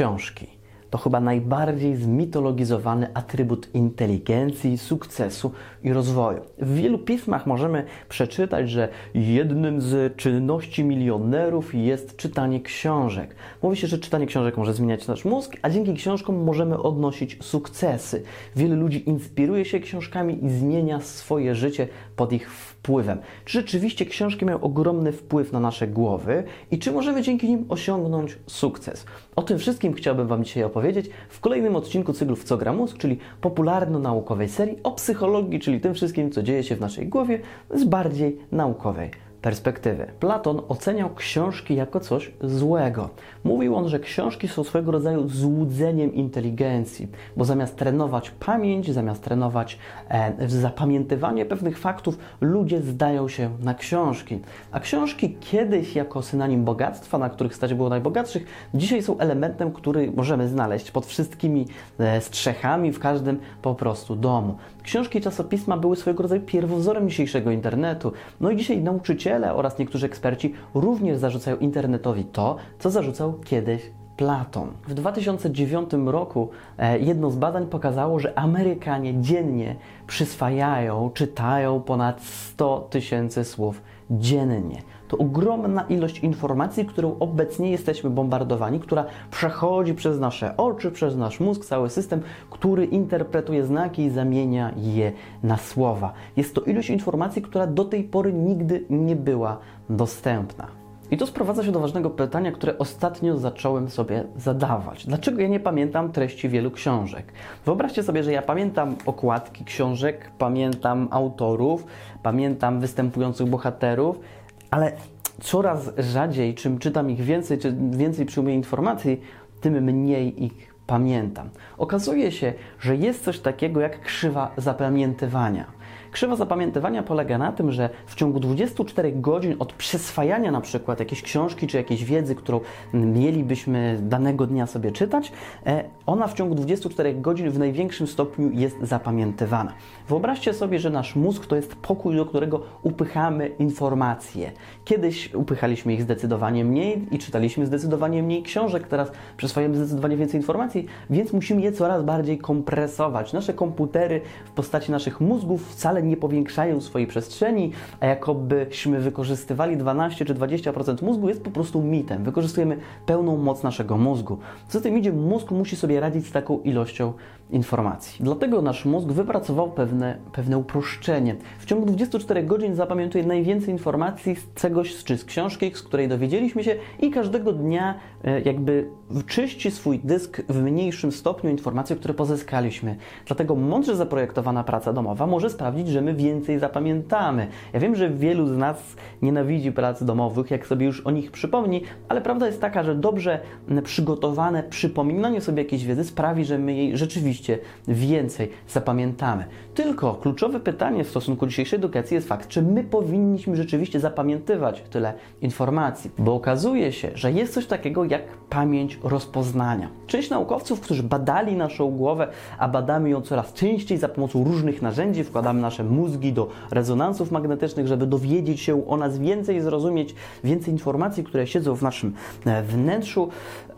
Książki to chyba najbardziej zmitologizowany atrybut inteligencji, sukcesu i rozwoju. W wielu pismach możemy przeczytać, że jednym z czynności milionerów jest czytanie książek. Mówi się, że czytanie książek może zmieniać nasz mózg, a dzięki książkom możemy odnosić sukcesy. Wielu ludzi inspiruje się książkami i zmienia swoje życie pod ich wpływem. Czy rzeczywiście książki mają ogromny wpływ na nasze głowy i czy możemy dzięki nim osiągnąć sukces? O tym wszystkim chciałbym Wam dzisiaj opowiedzieć w kolejnym odcinku cyklu W co gra mózg, czyli popularno-naukowej serii o psychologii, czyli tym wszystkim, co dzieje się w naszej głowie z bardziej naukowej perspektywy. Platon oceniał książki jako coś złego. Mówił on, że książki są swego rodzaju złudzeniem inteligencji, bo zamiast trenować pamięć, zamiast trenować e, zapamiętywanie pewnych faktów, ludzie zdają się na książki. A książki kiedyś jako synonim bogactwa, na których stać było najbogatszych, dzisiaj są elementem, który możemy znaleźć pod wszystkimi e, strzechami w każdym po prostu domu. Książki i czasopisma były swojego rodzaju pierwowzorem dzisiejszego internetu. No i dzisiaj nauczyciele oraz niektórzy eksperci również zarzucają internetowi to, co zarzucał kiedyś Platon. W 2009 roku e, jedno z badań pokazało, że Amerykanie dziennie przyswajają, czytają ponad 100 tysięcy słów dziennie. To ogromna ilość informacji, którą obecnie jesteśmy bombardowani, która przechodzi przez nasze oczy, przez nasz mózg, cały system, który interpretuje znaki i zamienia je na słowa. Jest to ilość informacji, która do tej pory nigdy nie była dostępna. I to sprowadza się do ważnego pytania, które ostatnio zacząłem sobie zadawać. Dlaczego ja nie pamiętam treści wielu książek? Wyobraźcie sobie, że ja pamiętam okładki książek, pamiętam autorów, pamiętam występujących bohaterów, ale coraz rzadziej, czym czytam ich więcej, czy więcej przyjmuję informacji, tym mniej ich pamiętam. Okazuje się, że jest coś takiego jak krzywa zapamiętywania. Krzywa zapamiętywania polega na tym, że w ciągu 24 godzin od przyswajania na przykład jakiejś książki czy jakiejś wiedzy, którą mielibyśmy danego dnia sobie czytać, e, ona w ciągu 24 godzin w największym stopniu jest zapamiętywana. Wyobraźcie sobie, że nasz mózg to jest pokój, do którego upychamy informacje. Kiedyś upychaliśmy ich zdecydowanie mniej i czytaliśmy zdecydowanie mniej książek, teraz przyswajamy zdecydowanie więcej informacji, więc musimy je coraz bardziej kompresować. Nasze komputery w postaci naszych mózgów wcale wcale nie powiększają swojej przestrzeni, a jakobyśmy wykorzystywali 12 czy 20% mózgu, jest po prostu mitem. Wykorzystujemy pełną moc naszego mózgu. Co za tym idzie, mózg musi sobie radzić z taką ilością informacji. Dlatego nasz mózg wypracował pewne, pewne uproszczenie. W ciągu 24 godzin zapamiętuje najwięcej informacji z czegoś, czy z książki, z której dowiedzieliśmy się i każdego dnia e, jakby czyści swój dysk w mniejszym stopniu informacji, które pozyskaliśmy. Dlatego mądrze zaprojektowana praca domowa może sprawić, że my więcej zapamiętamy. Ja wiem, że wielu z nas nienawidzi prac domowych, jak sobie już o nich przypomni, ale prawda jest taka, że dobrze przygotowane przypominanie sobie jakiejś wiedzy sprawi, że my jej rzeczywiście więcej zapamiętamy. Tylko kluczowe pytanie w stosunku do dzisiejszej edukacji jest fakt, czy my powinniśmy rzeczywiście zapamiętywać tyle informacji, bo okazuje się, że jest coś takiego jak pamięć rozpoznania. Część naukowców, którzy badali naszą głowę, a badamy ją coraz częściej za pomocą różnych narzędzi, wkładamy nasze mózgi do rezonansów magnetycznych, żeby dowiedzieć się o nas więcej, zrozumieć więcej informacji, które siedzą w naszym e, wnętrzu,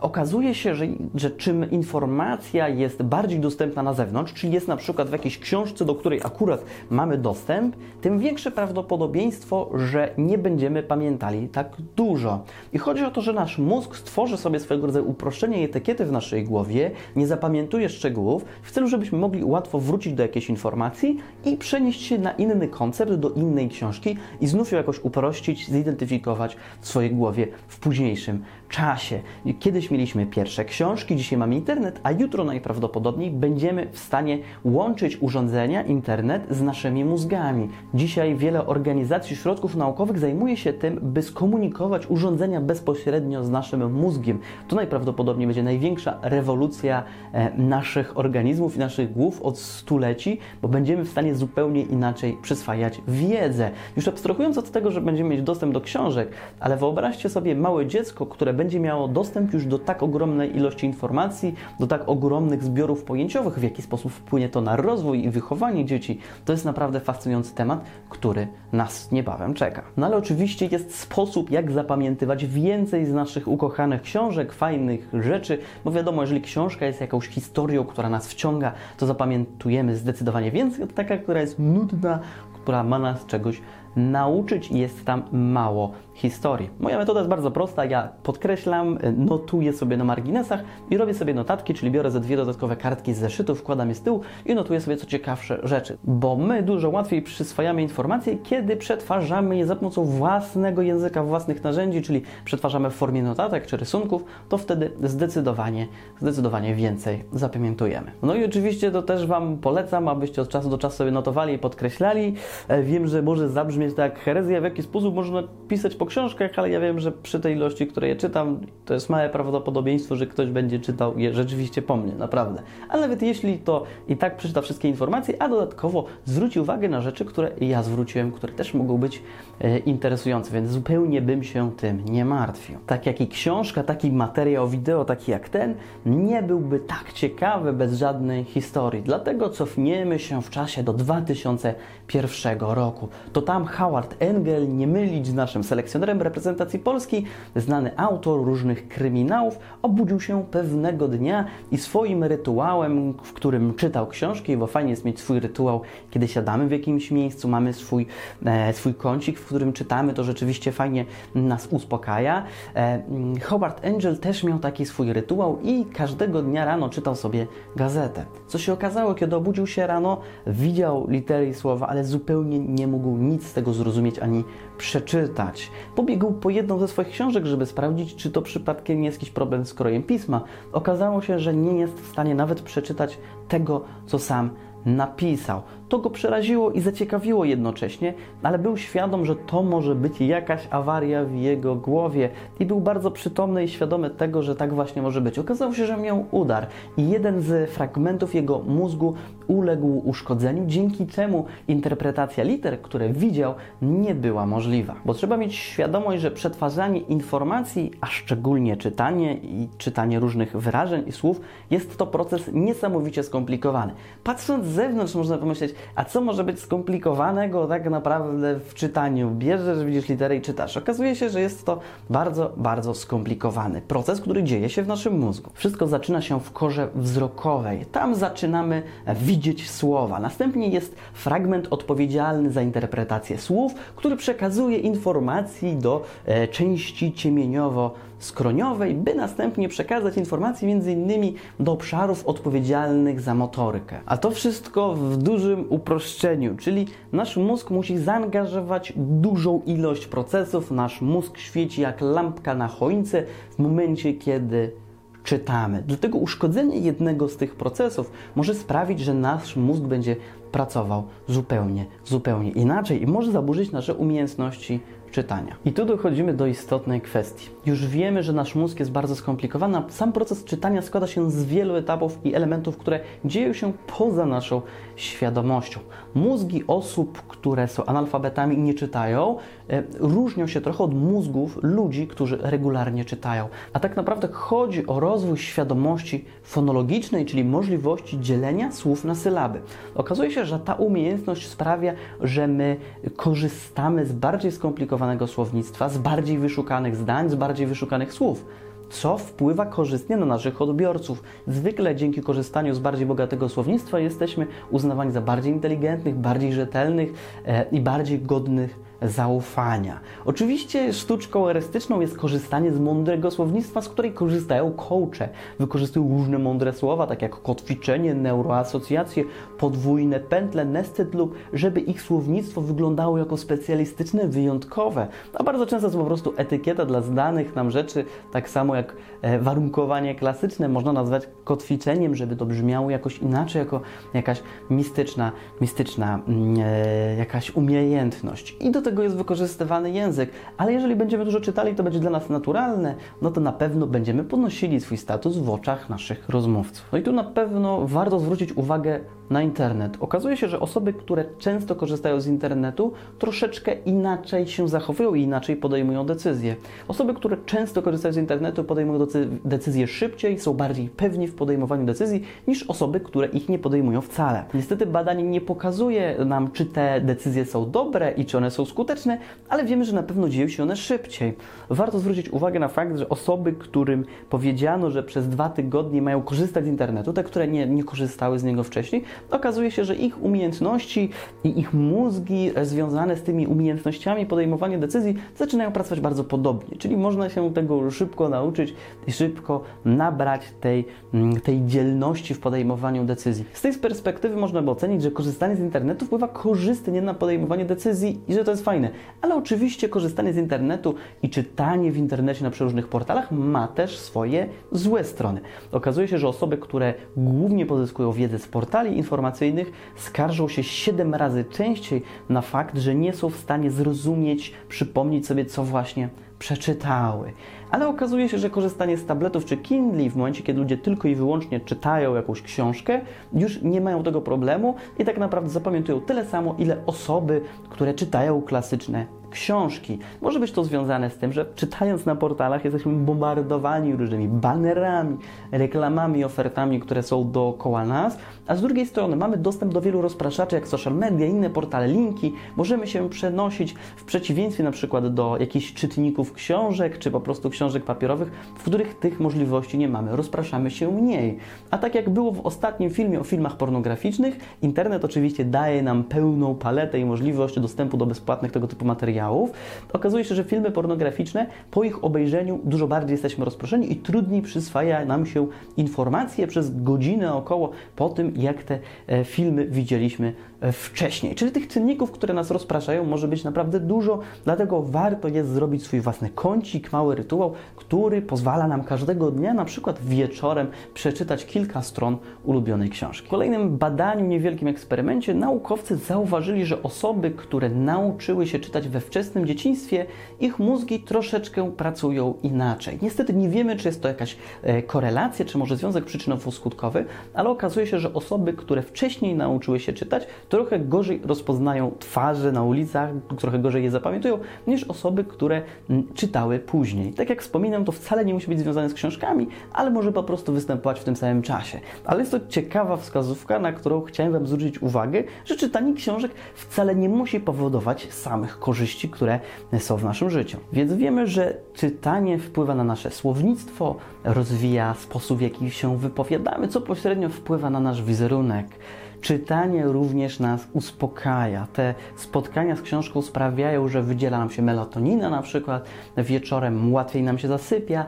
okazuje się, że, że czym informacja jest bardziej dostępna na zewnątrz, czyli jest na przykład w jakiejś książce, do której akurat mamy dostęp, tym większe prawdopodobieństwo, że nie będziemy pamiętali tak dużo. I chodzi o to, że nasz mózg stworzy sobie swego rodzaju uproszczenie i etykiety w naszej głowie, nie zapamiętuje szczegółów, w celu, żebyśmy mogli łatwo wrócić do jakiejś informacji i przenieść się na inny koncept, do innej książki i znów ją jakoś uprościć, zidentyfikować w swojej głowie w późniejszym czasie. Kiedyś mieliśmy pierwsze książki, dzisiaj mamy internet, a jutro najprawdopodobniej będziemy w stanie łączyć urządzenia, internet z naszymi mózgami. Dzisiaj wiele organizacji, środków naukowych zajmuje się tym, by skomunikować urządzenia bezpośrednio z naszym mózgiem. To najprawdopodobniej będzie największa rewolucja e, naszych organizmów i naszych głów od stuleci, bo będziemy w stanie zupełnie inaczej przyswajać wiedzę. Już abstrahując od tego, że będziemy mieć dostęp do książek, ale wyobraźcie sobie małe dziecko, które będzie miało dostęp już do tak ogromnej ilości informacji, do tak ogromnych zbiorów pojęciowych, w jaki sposób wpłynie to na rozwój i wychowanie dzieci, to jest naprawdę fascynujący temat, który nas niebawem czeka. No ale oczywiście jest sposób, jak zapamiętywać więcej z naszych ukochanych książek, fajnych rzeczy, bo wiadomo, jeżeli książka jest jakąś historią, która nas wciąga, to zapamiętujemy zdecydowanie więcej. Od taka, która jest nudna, która ma nas czegoś nauczyć i jest tam mało historii. Moja metoda jest bardzo prosta. Ja podkreślam, notuję sobie na marginesach i robię sobie notatki, czyli biorę ze dwie dodatkowe kartki z zeszytu, wkładam je z tyłu i notuję sobie co ciekawsze rzeczy. Bo my dużo łatwiej przyswajamy informacje, kiedy przetwarzamy je za pomocą własnego języka, własnych narzędzi, czyli przetwarzamy w formie notatek czy rysunków, to wtedy zdecydowanie, zdecydowanie więcej zapamiętujemy. No i oczywiście to też Wam polecam, abyście od czasu do czasu sobie notowali i podkreślali. E, wiem, że może zabrzmieć tak herezja, w jaki sposób można pisać po książkach, ale ja wiem, że przy tej ilości, której je czytam, to jest małe prawdopodobieństwo, że ktoś będzie czytał je rzeczywiście po mnie, naprawdę. Ale nawet jeśli to i tak przeczyta wszystkie informacje, a dodatkowo zwróci uwagę na rzeczy, które ja zwróciłem, które też mogą być e, interesujące, więc zupełnie bym się tym nie martwił. Tak jak i książka, taki materiał wideo, taki jak ten, nie byłby tak ciekawy bez żadnej historii. Dlatego cofniemy się w czasie do 2001 roku. To tam Howard Engel, nie mylić z naszym selekcjonerem reprezentacji Polski, znany autor różnych kryminałów, obudził się pewnego dnia i swoim rytuałem, w którym czytał książki, bo fajnie jest mieć swój rytuał, kiedy siadamy w jakimś miejscu, mamy swój, e, swój kącik, w którym czytamy, to rzeczywiście fajnie nas uspokaja. E, Howard Angel też miał taki swój rytuał i każdego dnia rano czytał sobie gazetę. Co się okazało, kiedy obudził się rano, widział litery i słowa, ale zupełnie nie mógł nic z tego zrozumieć ani przeczytać. Pobiegł po jedną ze swoich książek, żeby sprawdzić, czy to przypadkiem nie jest jakiś problem z krojem pisma. Okazało się, że nie jest w stanie nawet przeczytać tego, co sam napisał. To go przeraziło i zaciekawiło jednocześnie, ale był świadom, że to może być jakaś awaria w jego głowie i był bardzo przytomny i świadomy tego, że tak właśnie może być. Okazało się, że miał udar i jeden z fragmentów jego mózgu uległ uszkodzeniu, dzięki czemu interpretacja liter, które widział, nie była możliwa. Bo trzeba mieć świadomość, że przetwarzanie informacji, a szczególnie czytanie i czytanie różnych wyrażeń i słów, jest to proces niesamowicie skomplikowany. Patrząc zewnątrz można pomyśleć, a co może być skomplikowanego tak naprawdę w czytaniu? Bierzesz, widzisz literę i czytasz. Okazuje się, że jest to bardzo, bardzo skomplikowany proces, który dzieje się w naszym mózgu. Wszystko zaczyna się w korze wzrokowej. Tam zaczynamy widzieć słowa. Następnie jest fragment odpowiedzialny za interpretację słów, który przekazuje informacji do e, części ciemieniowo skroniowej, by następnie przekazać informacje m.in. do obszarów odpowiedzialnych za motorykę. A to wszystko w dużym uproszczeniu, czyli nasz mózg musi zaangażować dużą ilość procesów, nasz mózg świeci jak lampka na choince w momencie, kiedy czytamy. Dlatego uszkodzenie jednego z tych procesów może sprawić, że nasz mózg będzie pracował zupełnie, zupełnie inaczej i może zaburzyć nasze umiejętności czytania. I tu dochodzimy do istotnej kwestii. Już wiemy, że nasz mózg jest bardzo skomplikowany, a sam proces czytania składa się z wielu etapów i elementów, które dzieją się poza naszą świadomością. Mózgi osób, które są analfabetami i nie czytają, e, różnią się trochę od mózgów ludzi, którzy regularnie czytają. A tak naprawdę chodzi o rozwój świadomości fonologicznej, czyli możliwości dzielenia słów na sylaby. Okazuje się, że ta umiejętność sprawia, że my korzystamy z bardziej słownictwa, z bardziej wyszukanych zdań, z bardziej wyszukanych słów co wpływa korzystnie na naszych odbiorców. Zwykle dzięki korzystaniu z bardziej bogatego słownictwa jesteśmy uznawani za bardziej inteligentnych, bardziej rzetelnych e, i bardziej godnych zaufania. Oczywiście sztuczką erystyczną jest korzystanie z mądrego słownictwa, z której korzystają coache. Wykorzystują różne mądre słowa, tak jak kotwiczenie, neuroasocjacje, podwójne pętle, nested loop, żeby ich słownictwo wyglądało jako specjalistyczne, wyjątkowe. A bardzo często to po prostu etykieta dla znanych nam rzeczy, tak samo jak e, warunkowanie klasyczne można nazwać kotwiczeniem, żeby to brzmiało jakoś inaczej, jako jakaś mistyczna, mistyczna mm, e, jakaś umiejętność. I do tego tego jest wykorzystywany język. Ale jeżeli będziemy dużo czytali, to będzie dla nas naturalne, no to na pewno będziemy podnosili swój status w oczach naszych rozmówców. No i tu na pewno warto zwrócić uwagę na internet. Okazuje się, że osoby, które często korzystają z internetu, troszeczkę inaczej się zachowują i inaczej podejmują decyzje. Osoby, które często korzystają z internetu, podejmują decyzje szybciej, są bardziej pewni w podejmowaniu decyzji niż osoby, które ich nie podejmują wcale. Niestety badanie nie pokazuje nam, czy te decyzje są dobre i czy one są skuteczne, ale wiemy, że na pewno dzieją się one szybciej. Warto zwrócić uwagę na fakt, że osoby, którym powiedziano, że przez dwa tygodnie mają korzystać z internetu, te, które nie, nie korzystały z niego wcześniej, okazuje się, że ich umiejętności i ich mózgi związane z tymi umiejętnościami podejmowania decyzji zaczynają pracować bardzo podobnie. Czyli można się tego szybko nauczyć i szybko nabrać tej, mm, tej dzielności w podejmowaniu decyzji. Z tej perspektywy można by ocenić, że korzystanie z internetu wpływa korzystnie na podejmowanie decyzji i że to jest fajne. Ale oczywiście korzystanie z internetu i czytanie w internecie na przeróżnych portalach ma też swoje złe strony. Okazuje się, że osoby, które głównie pozyskują wiedzę z portali informacyjnych, skarżą się 7 razy częściej na fakt, że nie są w stanie zrozumieć, przypomnieć sobie, co właśnie przeczytały. Ale okazuje się, że korzystanie z tabletów czy Kindle w momencie, kiedy ludzie tylko i wyłącznie czytają jakąś książkę, już nie mają tego problemu i tak naprawdę zapamiętują tyle samo, ile osoby, które czytają klasyczne książki. Może być to związane z tym, że czytając na portalach jesteśmy bombardowani różnymi banerami, reklamami, ofertami, które są dookoła nas, a z drugiej strony mamy dostęp do wielu rozpraszaczy, jak social media, inne portale, linki. Możemy się przenosić w przeciwieństwie na przykład do jakichś czytników książek, czy po prostu książek papierowych, w których tych możliwości nie mamy. Rozpraszamy się mniej. A tak jak było w ostatnim filmie o filmach pornograficznych, internet oczywiście daje nam pełną paletę i możliwość dostępu do bezpłatnych tego typu materiałów. Okazuje się, że filmy pornograficzne po ich obejrzeniu dużo bardziej jesteśmy rozproszeni i trudniej przyswaja nam się informacje przez godzinę około po tym, jak te e, filmy widzieliśmy e, wcześniej. Czyli tych czynników, które nas rozpraszają, może być naprawdę dużo, dlatego warto jest zrobić swój własny kącik, mały rytuał, który pozwala nam każdego dnia, na przykład wieczorem, przeczytać kilka stron ulubionej książki. W kolejnym badaniu, niewielkim eksperymencie, naukowcy zauważyli, że osoby, które nauczyły się czytać we wczesnym dzieciństwie, ich mózgi troszeczkę pracują inaczej. Niestety nie wiemy, czy jest to jakaś e, korelacja, czy może związek przyczynowo-skutkowy, ale okazuje się, że osoby, które wcześniej nauczyły się czytać, trochę gorzej rozpoznają twarze na ulicach, trochę gorzej je zapamiętują, niż osoby, które mm, czytały później. Tak jak wspominam, to wcale nie musi być związane z książkami, ale może po prostu występować w tym samym czasie. Ale jest to ciekawa wskazówka, na którą chciałem Wam zwrócić uwagę, że czytanie książek wcale nie musi powodować samych korzyści, które są w naszym życiu. Więc wiemy, że czytanie wpływa na nasze słownictwo, rozwija sposób, w jaki się wypowiadamy, co pośrednio wpływa na nasz wizerunek. Czytanie również nas uspokaja. Te spotkania z książką sprawiają, że wydziela nam się melatonina na przykład, wieczorem łatwiej nam się zasypia,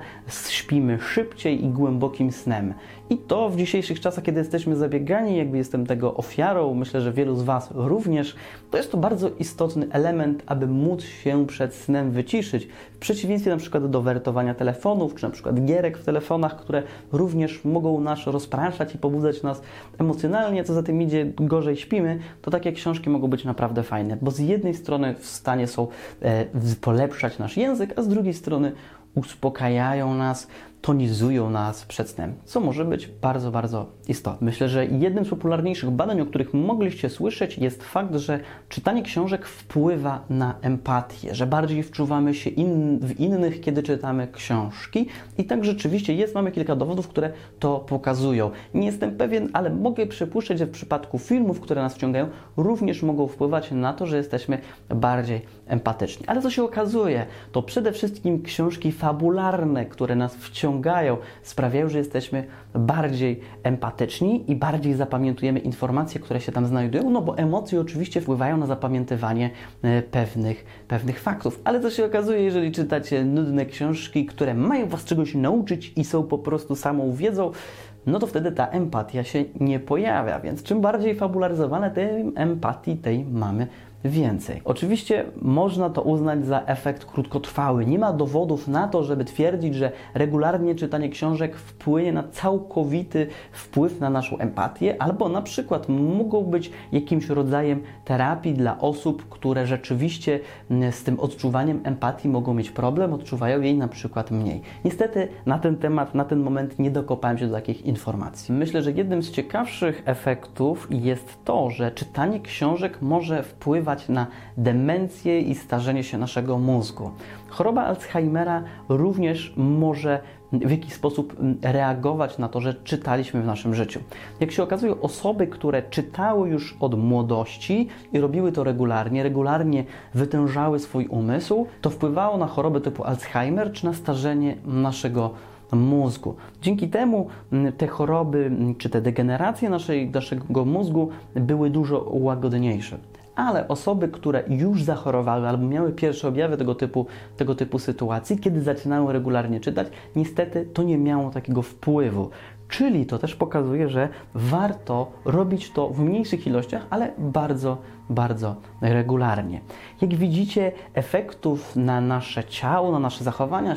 śpimy szybciej i głębokim snem. I to w dzisiejszych czasach, kiedy jesteśmy zabiegani, jakby jestem tego ofiarą, myślę, że wielu z Was również, to jest to bardzo istotny element, aby móc się przed snem wyciszyć. W przeciwieństwie na przykład do wertowania telefonów, czy na przykład gierek w telefonach, które również mogą nas rozpraszać i pobudzać nas emocjonalnie, co za tym idzie, gorzej śpimy, to takie książki mogą być naprawdę fajne, bo z jednej strony w stanie są e, polepszać nasz język, a z drugiej strony uspokajają nas, tonizują nas przed snem, co może być bardzo, bardzo istotne. Myślę, że jednym z popularniejszych badań, o których mogliście słyszeć, jest fakt, że czytanie książek wpływa na empatię, że bardziej wczuwamy się in, w innych, kiedy czytamy książki. I tak rzeczywiście jest, mamy kilka dowodów, które to pokazują. Nie jestem pewien, ale mogę przypuszczać, że w przypadku filmów, które nas wciągają, również mogą wpływać na to, że jesteśmy bardziej empatyczni. Ale co się okazuje, to przede wszystkim książki fabularne, które nas wciągają, sprawiają, że jesteśmy bardziej empatyczni i bardziej zapamiętujemy informacje, które się tam znajdują, no bo emocje oczywiście wpływają na zapamiętywanie e, pewnych, pewnych faktów. Ale co się okazuje, jeżeli czytacie nudne książki, które mają Was czegoś nauczyć i są po prostu samą wiedzą, no to wtedy ta empatia się nie pojawia. Więc czym bardziej fabularyzowane, tym empatii tej mamy więcej. Oczywiście można to uznać za efekt krótkotrwały. Nie ma dowodów na to, żeby twierdzić, że regularnie czytanie książek wpłynie na całkowity wpływ na naszą empatię, albo na przykład mogą być jakimś rodzajem terapii dla osób, które rzeczywiście z tym odczuwaniem empatii mogą mieć problem, odczuwają jej na przykład mniej. Niestety na ten temat, na ten moment nie dokopałem się do takich informacji. Myślę, że jednym z ciekawszych efektów jest to, że czytanie książek może wpływać na demencję i starzenie się naszego mózgu. Choroba Alzheimera również może w jakiś sposób reagować na to, że czytaliśmy w naszym życiu. Jak się okazuje, osoby, które czytały już od młodości i robiły to regularnie, regularnie wytężały swój umysł, to wpływało na choroby typu Alzheimer czy na starzenie naszego mózgu. Dzięki temu te choroby czy te degeneracje naszej, naszego mózgu były dużo łagodniejsze ale osoby, które już zachorowały albo miały pierwsze objawy tego typu, tego typu sytuacji, kiedy zaczynały regularnie czytać, niestety to nie miało takiego wpływu. Czyli to też pokazuje, że warto robić to w mniejszych ilościach, ale bardzo, bardzo regularnie. Jak widzicie, efektów na nasze ciało, na nasze zachowania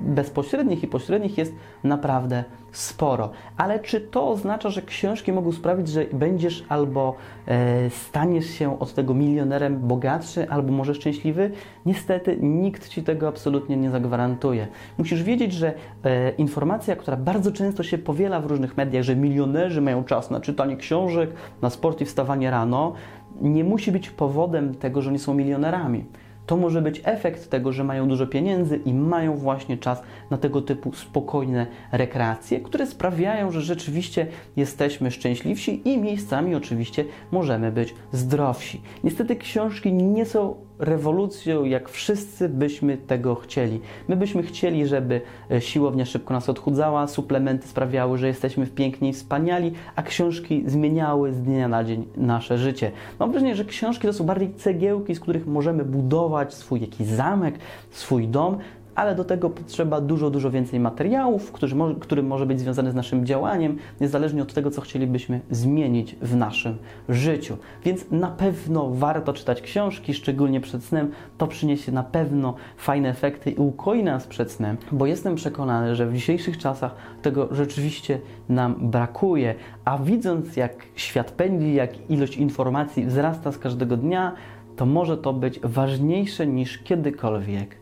bezpośrednich i pośrednich jest naprawdę sporo. Ale czy to oznacza, że książki mogą sprawić, że będziesz albo e, staniesz się od tego milionerem bogatszy, albo może szczęśliwy? Niestety nikt ci tego absolutnie nie zagwarantuje. Musisz wiedzieć, że e, informacja, która bardzo często się powiela w różnych mediach, że milionerzy mają czas na czytanie książek, na sport i wstawanie rano, nie musi być powodem tego, że oni są milionerami. To może być efekt tego, że mają dużo pieniędzy i mają właśnie czas na tego typu spokojne rekreacje, które sprawiają, że rzeczywiście jesteśmy szczęśliwsi i miejscami oczywiście możemy być zdrowsi. Niestety książki nie są rewolucją, jak wszyscy byśmy tego chcieli. My byśmy chcieli, żeby e, siłownia szybko nas odchudzała, suplementy sprawiały, że jesteśmy piękni i wspaniali, a książki zmieniały z dnia na dzień nasze życie. Mam wrażenie, że książki to są bardziej cegiełki, z których możemy budować swój jakiś zamek, swój dom, ale do tego potrzeba dużo, dużo więcej materiałów, który który może być związany z naszym działaniem, niezależnie od tego, co chcielibyśmy zmienić w naszym życiu. Więc na pewno warto czytać książki, szczególnie przed snem. To przyniesie na pewno fajne efekty i ukoi nas przed snem, bo jestem przekonany, że w dzisiejszych czasach tego rzeczywiście nam brakuje, a widząc jak świat pędzi, jak ilość informacji wzrasta z każdego dnia, to może to być ważniejsze niż kiedykolwiek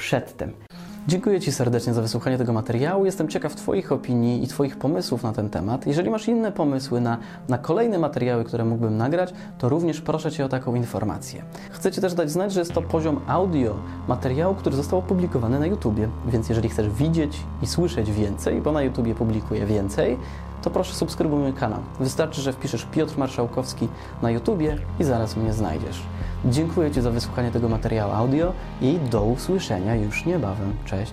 przedtem. Dziękuję Ci serdecznie za wysłuchanie tego materiału. Jestem ciekaw Twoich opinii i Twoich pomysłów na ten temat. Jeżeli masz inne pomysły na, na kolejne materiały, które mógłbym nagrać, to również proszę Cię o taką informację. Chcę Ci też dać znać, że jest to poziom audio materiału, który został opublikowany na YouTubie. Więc jeżeli chcesz widzieć i słyszeć więcej, bo na YouTubie publikuję więcej, to proszę subskrybuj mój kanał. Wystarczy, że wpiszesz Piotr Marszałkowski na YouTubie i zaraz mnie znajdziesz. Dziękuję Ci za wysłuchanie tego materiału audio i do usłyszenia już niebawem. Cześć!